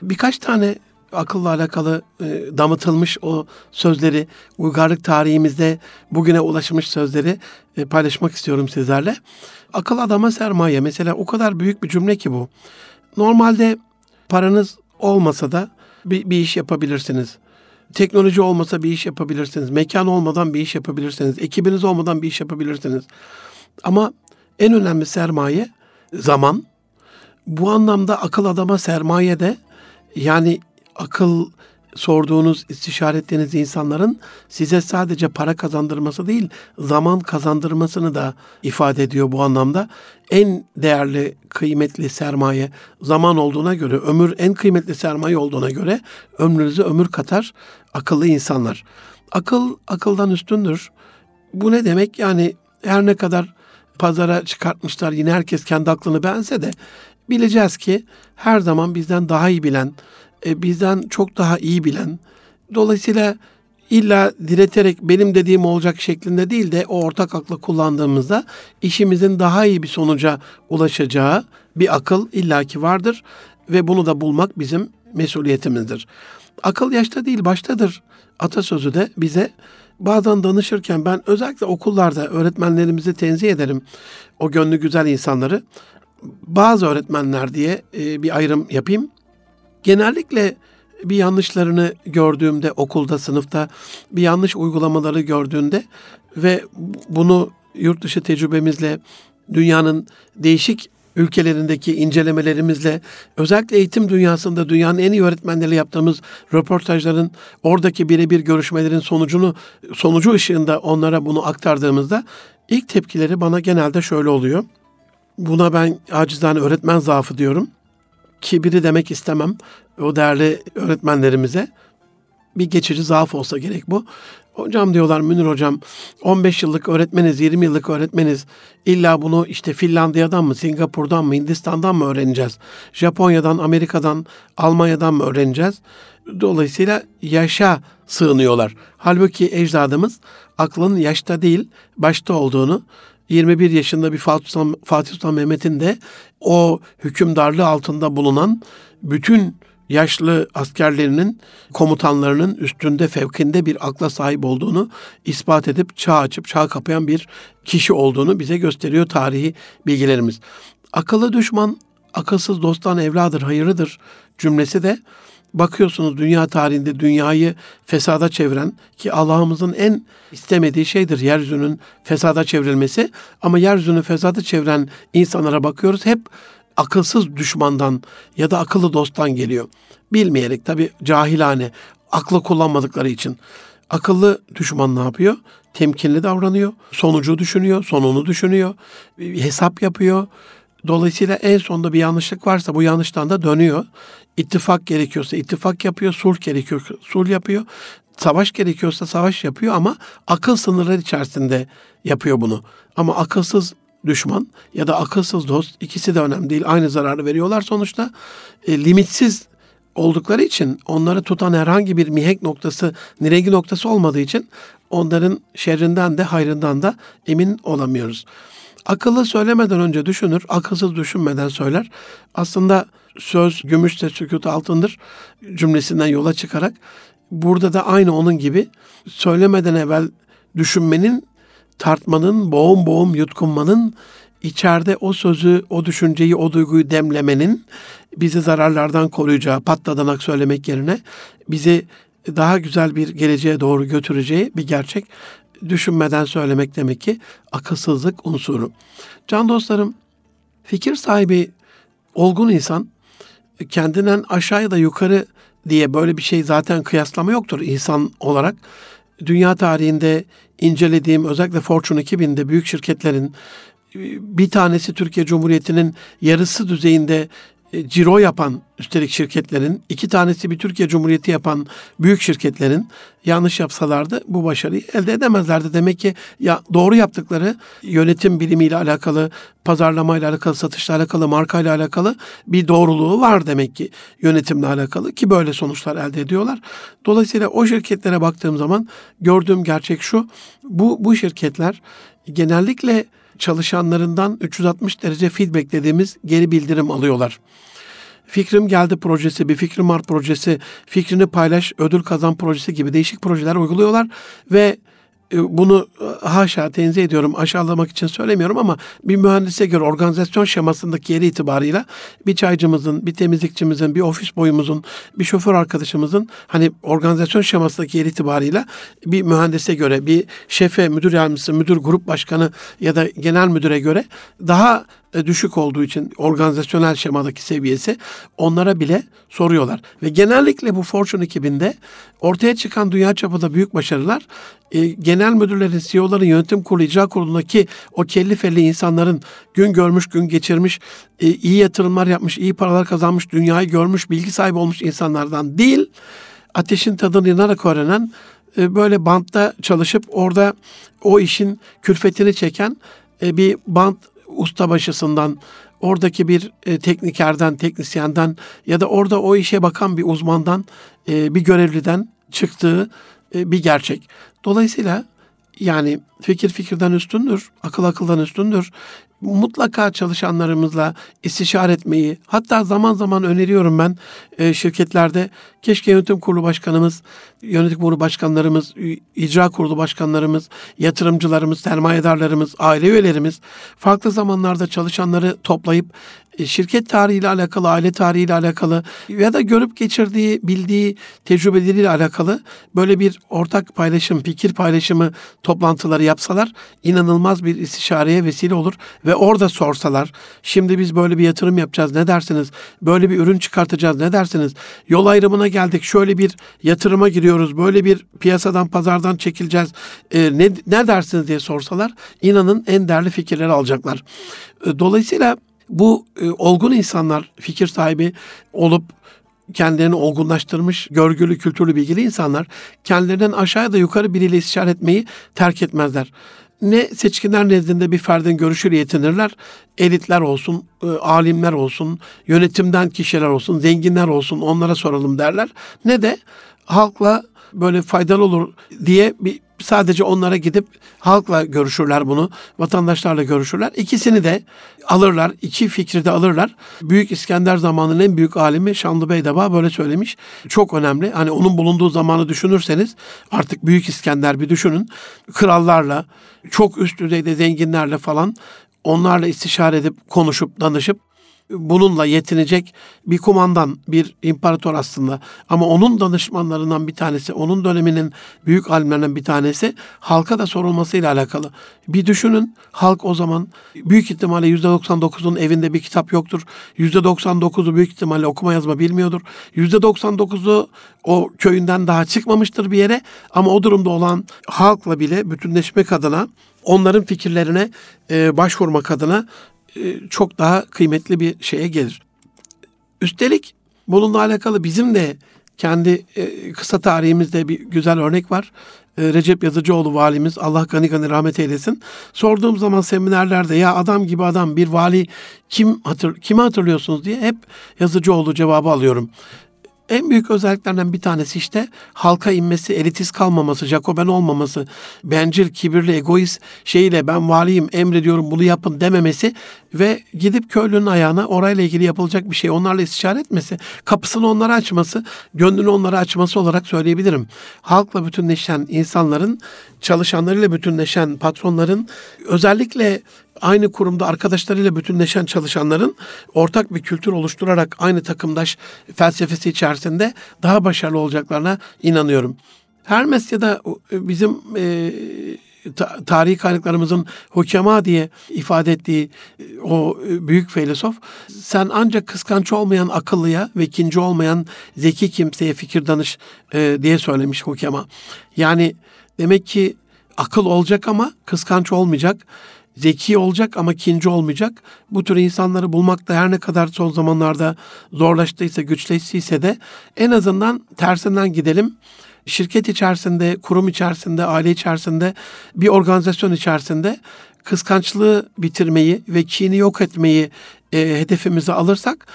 Birkaç tane akılla alakalı e, damıtılmış o sözleri, uygarlık tarihimizde bugüne ulaşmış sözleri e, paylaşmak istiyorum sizlerle. Akıl adama sermaye. Mesela o kadar büyük bir cümle ki bu. Normalde paranız olmasa da bir, bir iş yapabilirsiniz. Teknoloji olmasa bir iş yapabilirsiniz. Mekan olmadan bir iş yapabilirsiniz. Ekibiniz olmadan bir iş yapabilirsiniz. Ama en önemli sermaye zaman. Bu anlamda akıl adama sermaye de yani akıl sorduğunuz, istişare ettiğiniz insanların size sadece para kazandırması değil, zaman kazandırmasını da ifade ediyor bu anlamda. En değerli, kıymetli sermaye zaman olduğuna göre, ömür en kıymetli sermaye olduğuna göre ömrünüze ömür katar akıllı insanlar. Akıl akıldan üstündür. Bu ne demek? Yani her ne kadar pazara çıkartmışlar yine herkes kendi aklını beğense de bileceğiz ki her zaman bizden daha iyi bilen, e, bizden çok daha iyi bilen, dolayısıyla illa direterek benim dediğim olacak şeklinde değil de o ortak aklı kullandığımızda işimizin daha iyi bir sonuca ulaşacağı bir akıl illaki vardır ve bunu da bulmak bizim mesuliyetimizdir. Akıl yaşta değil baştadır atasözü de bize bazen danışırken ben özellikle okullarda öğretmenlerimizi tenzih ederim. O gönlü güzel insanları. Bazı öğretmenler diye e, bir ayrım yapayım. Genellikle bir yanlışlarını gördüğümde okulda, sınıfta bir yanlış uygulamaları gördüğünde ve bunu yurt dışı tecrübemizle dünyanın değişik ülkelerindeki incelemelerimizle özellikle eğitim dünyasında dünyanın en iyi öğretmenleriyle yaptığımız röportajların oradaki birebir görüşmelerin sonucunu sonucu ışığında onlara bunu aktardığımızda ilk tepkileri bana genelde şöyle oluyor. Buna ben acizane öğretmen zaafı diyorum. Kibiri demek istemem o değerli öğretmenlerimize. Bir geçici zaaf olsa gerek bu. Hocam diyorlar Münir hocam 15 yıllık öğretmeniz, 20 yıllık öğretmeniz illa bunu işte Finlandiya'dan mı, Singapur'dan mı, Hindistan'dan mı öğreneceğiz? Japonya'dan, Amerika'dan, Almanya'dan mı öğreneceğiz? Dolayısıyla yaşa sığınıyorlar. Halbuki ecdadımız aklın yaşta değil başta olduğunu 21 yaşında bir Fatih Sultan, Fatih Sultan Mehmet'in de o hükümdarlığı altında bulunan bütün yaşlı askerlerinin komutanlarının üstünde fevkinde bir akla sahip olduğunu ispat edip çağ açıp çağ kapayan bir kişi olduğunu bize gösteriyor tarihi bilgilerimiz. Akıllı düşman akılsız dosttan evladır, hayırlıdır cümlesi de bakıyorsunuz dünya tarihinde dünyayı fesada çeviren ki Allah'ımızın en istemediği şeydir yeryüzünün fesada çevrilmesi ama yeryüzünü fesada çeviren insanlara bakıyoruz hep akılsız düşmandan ya da akıllı dosttan geliyor. Bilmeyerek tabi cahilane, aklı kullanmadıkları için. Akıllı düşman ne yapıyor? Temkinli davranıyor, sonucu düşünüyor, sonunu düşünüyor, hesap yapıyor. Dolayısıyla en sonunda bir yanlışlık varsa bu yanlıştan da dönüyor. İttifak gerekiyorsa ittifak yapıyor, sulh gerekiyorsa sulh yapıyor. Savaş gerekiyorsa savaş yapıyor ama akıl sınırları içerisinde yapıyor bunu. Ama akılsız düşman ya da akılsız dost ikisi de önemli değil. Aynı zararı veriyorlar sonuçta. E, limitsiz oldukları için onları tutan herhangi bir mihenk noktası, nirengi noktası olmadığı için onların şerrinden de hayrından da emin olamıyoruz. Akıllı söylemeden önce düşünür, akılsız düşünmeden söyler. Aslında söz gümüşse sükut altındır cümlesinden yola çıkarak burada da aynı onun gibi söylemeden evvel düşünmenin tartmanın, boğum boğum yutkunmanın, içeride o sözü, o düşünceyi, o duyguyu demlemenin bizi zararlardan koruyacağı, patladanak söylemek yerine bizi daha güzel bir geleceğe doğru götüreceği bir gerçek düşünmeden söylemek demek ki akılsızlık unsuru. Can dostlarım, fikir sahibi olgun insan kendinden aşağı ya da yukarı diye böyle bir şey zaten kıyaslama yoktur insan olarak. Dünya tarihinde incelediğim özellikle Fortune 2000'de büyük şirketlerin bir tanesi Türkiye Cumhuriyeti'nin yarısı düzeyinde e, ciro yapan üstelik şirketlerin, iki tanesi bir Türkiye Cumhuriyeti yapan büyük şirketlerin yanlış yapsalardı bu başarıyı elde edemezlerdi. Demek ki ya doğru yaptıkları yönetim bilimiyle alakalı, pazarlamayla alakalı, satışla alakalı, markayla alakalı bir doğruluğu var demek ki yönetimle alakalı ki böyle sonuçlar elde ediyorlar. Dolayısıyla o şirketlere baktığım zaman gördüğüm gerçek şu. Bu bu şirketler genellikle çalışanlarından 360 derece feedback dediğimiz geri bildirim alıyorlar. Fikrim Geldi projesi, bir Fikrim Var projesi, Fikrini Paylaş, Ödül Kazan projesi gibi değişik projeler uyguluyorlar ve bunu e, haşa tenzih ediyorum, aşağılamak için söylemiyorum ama bir mühendise göre organizasyon şemasındaki yeri itibarıyla bir çaycımızın, bir temizlikçimizin, bir ofis boyumuzun, bir şoför arkadaşımızın hani organizasyon şemasındaki yeri itibarıyla bir mühendise göre, bir şefe, müdür yardımcısı, müdür grup başkanı ya da genel müdüre göre daha e, düşük olduğu için organizasyonel şemadaki seviyesi onlara bile soruyorlar. Ve genellikle bu Fortune ekibinde ortaya çıkan dünya çapında büyük başarılar e, genel müdürlerin, CEO'ların, yönetim kurulu, icra kurulundaki o kelli felli insanların gün görmüş, gün geçirmiş, e, iyi yatırımlar yapmış, iyi paralar kazanmış, dünyayı görmüş, bilgi sahibi olmuş insanlardan değil, ateşin tadını yanarak öğrenen, e, böyle bantta çalışıp orada o işin külfetini çeken e, bir bant ustabaşısından, oradaki bir e, teknikerden, teknisyenden ya da orada o işe bakan bir uzmandan, e, bir görevliden çıktığı e, bir gerçek. Dolayısıyla yani fikir fikirden üstündür, akıl akıldan üstündür. Mutlaka çalışanlarımızla istişare etmeyi, hatta zaman zaman öneriyorum ben e, şirketlerde keşke yönetim kurulu başkanımız, yönetim kurulu başkanlarımız, icra kurulu başkanlarımız, yatırımcılarımız, sermayedarlarımız, aile üyelerimiz farklı zamanlarda çalışanları toplayıp şirket tarihiyle alakalı, aile tarihiyle alakalı ya da görüp geçirdiği, bildiği tecrübeleriyle alakalı böyle bir ortak paylaşım, fikir paylaşımı toplantıları yapsalar inanılmaz bir istişareye vesile olur ve orada sorsalar şimdi biz böyle bir yatırım yapacağız ne dersiniz? Böyle bir ürün çıkartacağız ne dersiniz? Yol ayrımına geldik şöyle bir yatırıma giriyoruz böyle bir piyasadan pazardan çekileceğiz e, ne, ne dersiniz diye sorsalar inanın en değerli fikirleri alacaklar. E, dolayısıyla bu e, olgun insanlar fikir sahibi olup kendilerini olgunlaştırmış, görgülü, kültürlü, bilgili insanlar kendilerinden aşağıya da yukarı biriyle istişare etmeyi terk etmezler. Ne seçkinler nezdinde bir ferdin görüşüyle yetinirler, elitler olsun, e, alimler olsun, yönetimden kişiler olsun, zenginler olsun onlara soralım derler. Ne de halkla böyle faydalı olur diye bir sadece onlara gidip halkla görüşürler bunu, vatandaşlarla görüşürler. İkisini de alırlar, iki fikri de alırlar. Büyük İskender zamanının en büyük alimi Şanlı Beydeba böyle söylemiş. Çok önemli. Hani onun bulunduğu zamanı düşünürseniz artık Büyük İskender bir düşünün. Krallarla, çok üst düzeyde zenginlerle falan onlarla istişare edip konuşup danışıp bununla yetinecek bir kumandan, bir imparator aslında. Ama onun danışmanlarından bir tanesi, onun döneminin büyük alimlerinden bir tanesi halka da sorulmasıyla alakalı. Bir düşünün halk o zaman büyük ihtimalle %99'un evinde bir kitap yoktur. %99'u büyük ihtimalle okuma yazma bilmiyordur. %99'u o köyünden daha çıkmamıştır bir yere. Ama o durumda olan halkla bile bütünleşmek adına onların fikirlerine e, başvurmak adına çok daha kıymetli bir şeye gelir. Üstelik bununla alakalı bizim de kendi e, kısa tarihimizde bir güzel örnek var. E, Recep Yazıcıoğlu valimiz Allah gani gani rahmet eylesin. Sorduğum zaman seminerlerde ya adam gibi adam bir vali kim hatır kimi hatırlıyorsunuz diye hep Yazıcıoğlu cevabı alıyorum. En büyük özelliklerinden bir tanesi işte halka inmesi, elitist kalmaması, Jacoben olmaması, bencil, kibirli, egoist şeyle ben valiyim, emrediyorum bunu yapın dememesi ve gidip köylünün ayağına orayla ilgili yapılacak bir şey onlarla istişare etmesi, kapısını onlara açması, gönlünü onlara açması olarak söyleyebilirim. Halkla bütünleşen insanların, çalışanlarıyla bütünleşen patronların özellikle aynı kurumda arkadaşlarıyla bütünleşen çalışanların ortak bir kültür oluşturarak aynı takımdaş felsefesi içerisinde daha başarılı olacaklarına inanıyorum. Hermes ya da bizim e, ta, tarihi kaynaklarımızın hukema diye ifade ettiği e, o büyük filozof sen ancak kıskanç olmayan akıllıya ve ikinci olmayan zeki kimseye fikir danış e, diye söylemiş hukema. Yani demek ki akıl olacak ama kıskanç olmayacak zeki olacak ama ikinci olmayacak. Bu tür insanları bulmak da her ne kadar son zamanlarda zorlaştıysa, güçleştiyse de en azından tersinden gidelim. Şirket içerisinde, kurum içerisinde, aile içerisinde, bir organizasyon içerisinde kıskançlığı bitirmeyi ve kini yok etmeyi e, hedefimize alırsak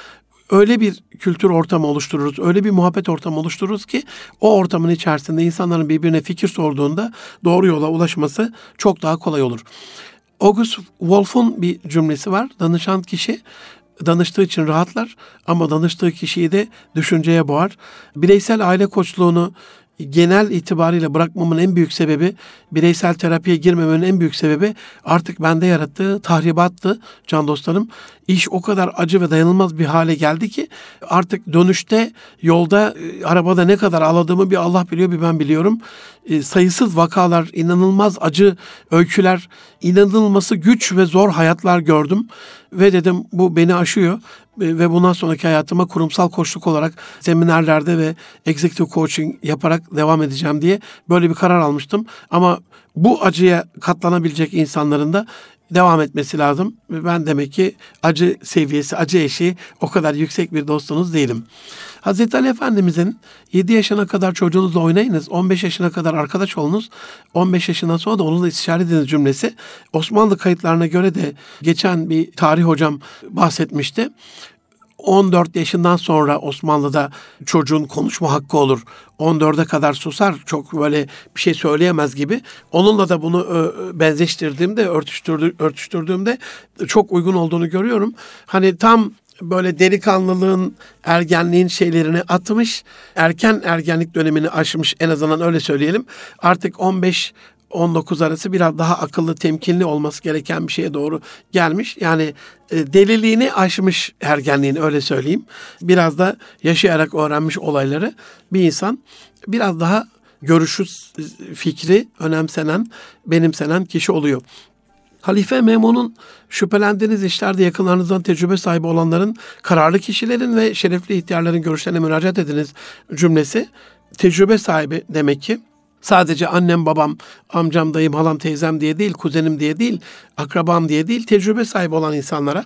öyle bir kültür ortamı oluştururuz, öyle bir muhabbet ortamı oluştururuz ki o ortamın içerisinde insanların birbirine fikir sorduğunda doğru yola ulaşması çok daha kolay olur. August Wolf'un bir cümlesi var. Danışan kişi danıştığı için rahatlar ama danıştığı kişiyi de düşünceye boğar. Bireysel aile koçluğunu genel itibariyle bırakmamın en büyük sebebi, bireysel terapiye girmemenin en büyük sebebi artık bende yarattığı tahribattı can dostlarım. İş o kadar acı ve dayanılmaz bir hale geldi ki artık dönüşte yolda e, arabada ne kadar ağladığımı bir Allah biliyor bir ben biliyorum. E, sayısız vakalar, inanılmaz acı öyküler, inanılması güç ve zor hayatlar gördüm. Ve dedim bu beni aşıyor ve bundan sonraki hayatıma kurumsal koçluk olarak seminerlerde ve executive coaching yaparak devam edeceğim diye böyle bir karar almıştım. Ama bu acıya katlanabilecek insanların da devam etmesi lazım. Ben demek ki acı seviyesi, acı eşiği o kadar yüksek bir dostunuz değilim. Hazreti Ali Efendimizin 7 yaşına kadar çocuğunuzla oynayınız, 15 yaşına kadar arkadaş olunuz, 15 yaşından sonra da onunla istişare ediniz cümlesi. Osmanlı kayıtlarına göre de geçen bir tarih hocam bahsetmişti. 14 yaşından sonra Osmanlı'da çocuğun konuşma hakkı olur. 14'e kadar susar, çok böyle bir şey söyleyemez gibi. Onunla da bunu benzeştirdiğimde, örtüştürdü, örtüştürdüğümde çok uygun olduğunu görüyorum. Hani tam böyle delikanlılığın, ergenliğin şeylerini atmış, erken ergenlik dönemini aşmış en azından öyle söyleyelim. Artık 15 19 arası biraz daha akıllı, temkinli olması gereken bir şeye doğru gelmiş. Yani e, deliliğini aşmış ergenliğini öyle söyleyeyim. Biraz da yaşayarak öğrenmiş olayları bir insan biraz daha görüşü, fikri önemsenen, benimsenen kişi oluyor. Halife Memun'un şüphelendiğiniz işlerde yakınlarınızdan tecrübe sahibi olanların, kararlı kişilerin ve şerefli ihtiyarların görüşlerine müracaat ediniz cümlesi. Tecrübe sahibi demek ki Sadece annem, babam, amcam, dayım, halam, teyzem diye değil, kuzenim diye değil, akrabam diye değil, tecrübe sahibi olan insanlara,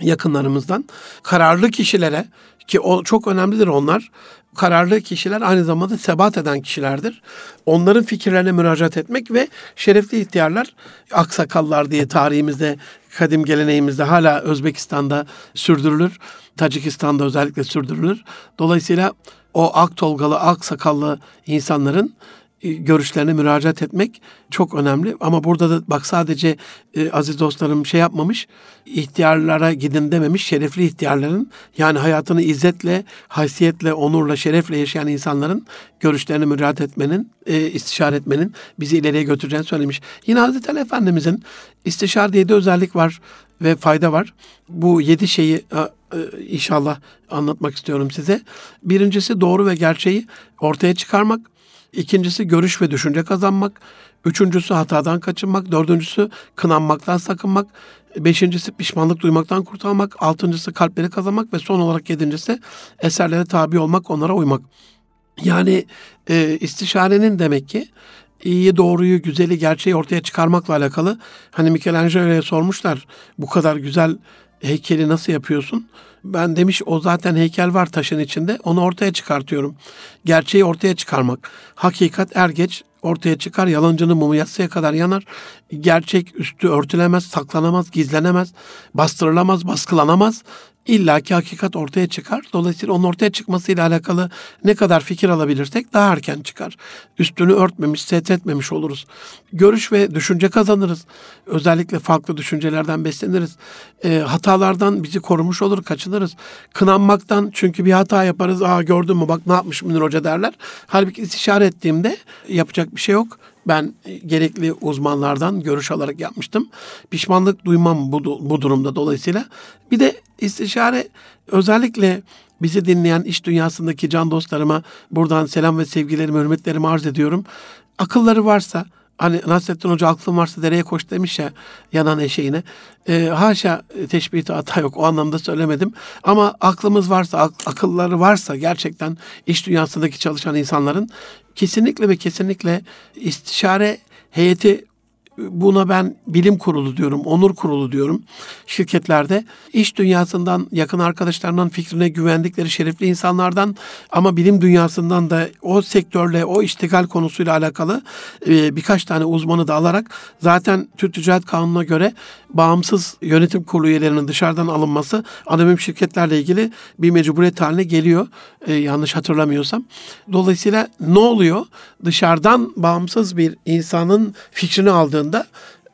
yakınlarımızdan, kararlı kişilere ki o çok önemlidir onlar. Kararlı kişiler aynı zamanda sebat eden kişilerdir. Onların fikirlerine müracaat etmek ve şerefli ihtiyarlar, aksakallar diye tarihimizde, kadim geleneğimizde hala Özbekistan'da sürdürülür. Tacikistan'da özellikle sürdürülür. Dolayısıyla o ak tolgalı, ak sakallı insanların görüşlerine müracaat etmek çok önemli. Ama burada da bak sadece e, aziz dostlarım şey yapmamış, ihtiyarlara gidin dememiş, şerefli ihtiyarların yani hayatını izzetle, haysiyetle, onurla, şerefle yaşayan insanların görüşlerine müracaat etmenin, e, istişare etmenin bizi ileriye götüreceğini söylemiş. Yine Hazreti Ali Efendimizin istişare diye de özellik var ve fayda var. Bu yedi şeyi e, inşallah anlatmak istiyorum size. Birincisi doğru ve gerçeği ortaya çıkarmak. İkincisi görüş ve düşünce kazanmak. Üçüncüsü hatadan kaçınmak. Dördüncüsü kınanmaktan sakınmak. Beşincisi pişmanlık duymaktan kurtulmak. Altıncısı kalpleri kazanmak. Ve son olarak yedincisi eserlere tabi olmak, onlara uymak. Yani e, istişarenin demek ki iyiyi, doğruyu, güzeli, gerçeği ortaya çıkarmakla alakalı. Hani Michelangelo'ya sormuşlar bu kadar güzel heykeli nasıl yapıyorsun? Ben demiş o zaten heykel var taşın içinde. Onu ortaya çıkartıyorum. Gerçeği ortaya çıkarmak. Hakikat er geç ortaya çıkar. Yalancının mumu yatsıya kadar yanar. Gerçek üstü örtülemez, saklanamaz, gizlenemez, bastırılamaz, baskılanamaz. İlla ki hakikat ortaya çıkar. Dolayısıyla onun ortaya çıkmasıyla alakalı ne kadar fikir alabilirsek daha erken çıkar. Üstünü örtmemiş, setretmemiş oluruz. Görüş ve düşünce kazanırız. Özellikle farklı düşüncelerden besleniriz. E, hatalardan bizi korumuş olur, kaçınırız. Kınanmaktan çünkü bir hata yaparız. Aa gördün mü bak ne yapmış Münir Hoca derler. Halbuki istişare ettiğimde yapacak bir şey yok ben gerekli uzmanlardan görüş alarak yapmıştım. Pişmanlık duymam bu, bu durumda dolayısıyla. Bir de istişare özellikle bizi dinleyen iş dünyasındaki can dostlarıma buradan selam ve sevgilerimi, hürmetlerimi arz ediyorum. Akılları varsa, hani Nasrettin Hoca aklın varsa dereye koş demiş ya yanan eşeğine. E, haşa teşbihte hata yok o anlamda söylemedim. Ama aklımız varsa, ak- akılları varsa gerçekten iş dünyasındaki çalışan insanların kesinlikle ve kesinlikle istişare heyeti buna ben bilim kurulu diyorum, onur kurulu diyorum şirketlerde. iş dünyasından, yakın arkadaşlarından fikrine güvendikleri şerefli insanlardan ama bilim dünyasından da o sektörle, o iştigal konusuyla alakalı birkaç tane uzmanı da alarak zaten Türk Ticaret Kanunu'na göre bağımsız yönetim kurulu üyelerinin dışarıdan alınması anonim şirketlerle ilgili bir mecburiyet haline geliyor. E, yanlış hatırlamıyorsam. Dolayısıyla ne oluyor? Dışarıdan bağımsız bir insanın fikrini aldığında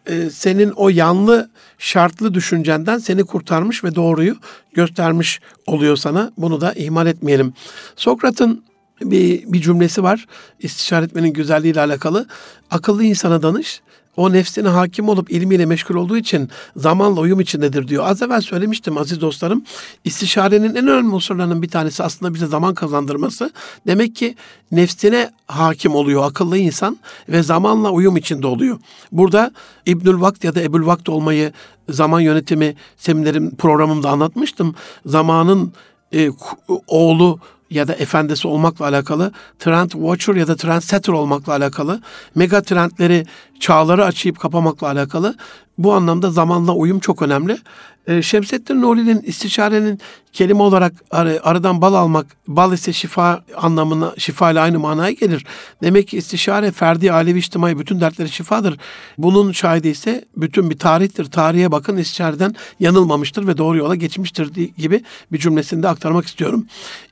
e, senin o yanlı şartlı düşüncenden seni kurtarmış ve doğruyu göstermiş oluyor sana. Bunu da ihmal etmeyelim. Sokrat'ın bir, bir cümlesi var. İstişare etmenin güzelliğiyle alakalı. Akıllı insana danış. O nefsine hakim olup ilmiyle meşgul olduğu için zamanla uyum içindedir diyor. Az evvel söylemiştim aziz dostlarım. İstişarenin en önemli unsurlarının bir tanesi aslında bize zaman kazandırması. Demek ki nefsine hakim oluyor akıllı insan ve zamanla uyum içinde oluyor. Burada İbnül Vakt ya da Ebul Vakt olmayı zaman yönetimi seminerim programımda anlatmıştım. Zamanın e, oğlu ya da efendisi olmakla alakalı, trend watcher ya da trendsetter olmakla alakalı, mega trendleri, çağları açıp kapamakla alakalı. Bu anlamda zamanla uyum çok önemli. E, Şemsettin Nuri'nin istişarenin kelime olarak ar- aradan bal almak, bal ise şifa anlamına, şifa ile aynı manaya gelir. Demek ki istişare ferdi, alevi, içtimai bütün dertleri şifadır. Bunun şahidi ise bütün bir tarihtir. Tarihe bakın istişareden yanılmamıştır ve doğru yola geçmiştir gibi bir cümlesinde aktarmak istiyorum.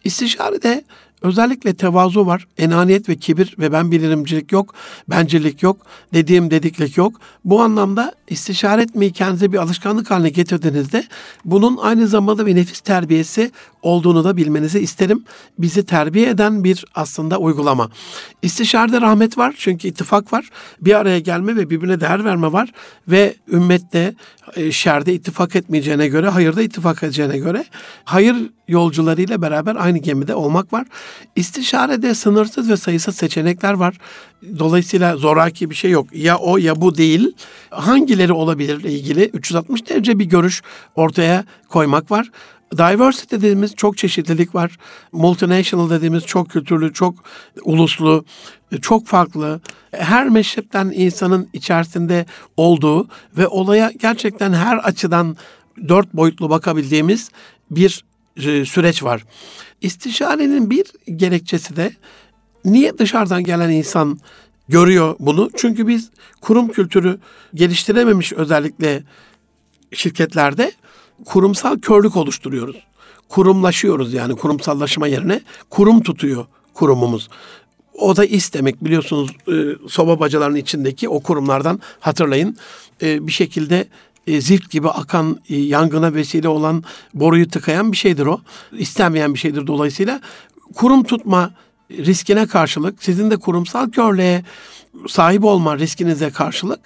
İstişarede Özellikle tevazu var, enaniyet ve kibir ve ben bilirimcilik yok, bencillik yok, dediğim dediklik yok. Bu anlamda istişare etmeyi kendinize bir alışkanlık haline getirdiğinizde bunun aynı zamanda bir nefis terbiyesi olduğunu da bilmenizi isterim. Bizi terbiye eden bir aslında uygulama. İstişarede rahmet var çünkü ittifak var. Bir araya gelme ve birbirine değer verme var ve ümmette e, şerde ittifak etmeyeceğine göre, hayırda ittifak edeceğine göre hayır yolcularıyla beraber aynı gemide olmak var. İstişarede sınırsız ve sayısız seçenekler var. Dolayısıyla zoraki bir şey yok. Ya o ya bu değil. Hangileri olabilirle ilgili 360 derece bir görüş ortaya koymak var. Diversity dediğimiz çok çeşitlilik var. Multinational dediğimiz çok kültürlü, çok uluslu, çok farklı. Her meşrepten insanın içerisinde olduğu ve olaya gerçekten her açıdan dört boyutlu bakabildiğimiz bir süreç var. İstişarenin bir gerekçesi de niye dışarıdan gelen insan görüyor bunu? Çünkü biz kurum kültürü geliştirememiş özellikle şirketlerde kurumsal körlük oluşturuyoruz. Kurumlaşıyoruz yani kurumsallaşma yerine kurum tutuyor kurumumuz. O da is demek biliyorsunuz e, soba bacalarının içindeki o kurumlardan hatırlayın. E, bir şekilde e, zift gibi akan e, yangına vesile olan boruyu tıkayan bir şeydir o. İstenmeyen bir şeydir dolayısıyla. Kurum tutma riskine karşılık sizin de kurumsal körlüğe sahip olma riskinize karşılık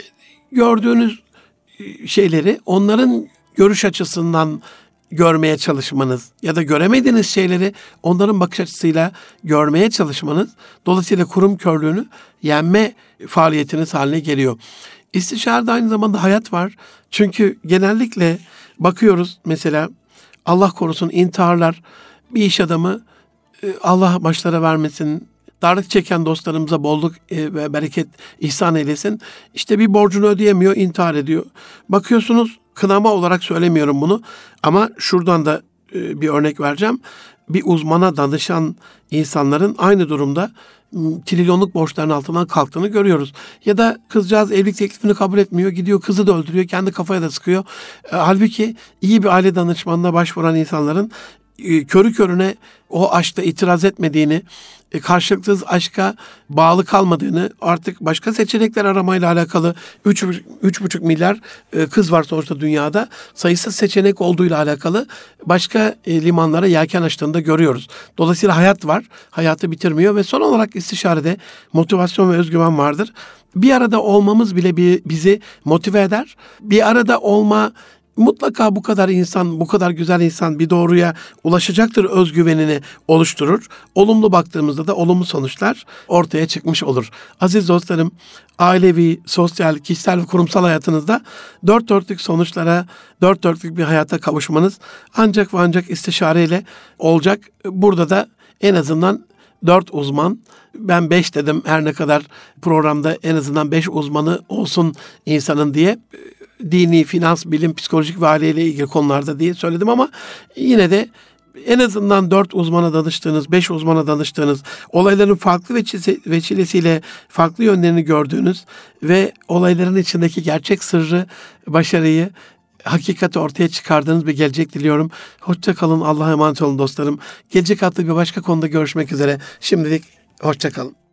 e, gördüğünüz e, şeyleri onların görüş açısından görmeye çalışmanız ya da göremediğiniz şeyleri onların bakış açısıyla görmeye çalışmanız dolayısıyla kurum körlüğünü yenme faaliyetiniz haline geliyor. İstişarede aynı zamanda hayat var. Çünkü genellikle bakıyoruz mesela Allah korusun intiharlar bir iş adamı e, Allah başlara vermesin darlık çeken dostlarımıza bolluk e, ve bereket ihsan eylesin. İşte bir borcunu ödeyemiyor, intihar ediyor. Bakıyorsunuz kınama olarak söylemiyorum bunu ama şuradan da e, bir örnek vereceğim. Bir uzmana danışan insanların aynı durumda trilyonluk borçların altından kalktığını görüyoruz. Ya da kızcağız evlilik teklifini kabul etmiyor. Gidiyor kızı da öldürüyor. Kendi kafaya da sıkıyor. E, halbuki iyi bir aile danışmanına başvuran insanların e, körü körüne o aşkta itiraz etmediğini, e, karşılıksız aşka bağlı kalmadığını, artık başka seçenekler aramayla alakalı 3,5 milyar e, kız var sonuçta dünyada. Sayısız seçenek olduğuyla alakalı başka e, limanlara yelken açtığını da görüyoruz. Dolayısıyla hayat var. Hayatı bitirmiyor ve son olarak istişarede motivasyon ve özgüven vardır. Bir arada olmamız bile bizi motive eder. Bir arada olma mutlaka bu kadar insan, bu kadar güzel insan bir doğruya ulaşacaktır özgüvenini oluşturur. Olumlu baktığımızda da olumlu sonuçlar ortaya çıkmış olur. Aziz dostlarım, ailevi, sosyal, kişisel ve kurumsal hayatınızda dört dörtlük sonuçlara, dört dörtlük bir hayata kavuşmanız ancak ve ancak istişareyle olacak. Burada da en azından dört uzman, ben beş dedim her ne kadar programda en azından beş uzmanı olsun insanın diye dini, finans, bilim, psikolojik ve aileyle ilgili konularda diye söyledim ama yine de en azından dört uzmana danıştığınız, beş uzmana danıştığınız, olayların farklı veçilesiyle farklı yönlerini gördüğünüz ve olayların içindeki gerçek sırrı, başarıyı, hakikati ortaya çıkardığınız bir gelecek diliyorum. Hoşça kalın, Allah'a emanet olun dostlarım. Gelecek hafta bir başka konuda görüşmek üzere. Şimdilik hoşça kalın.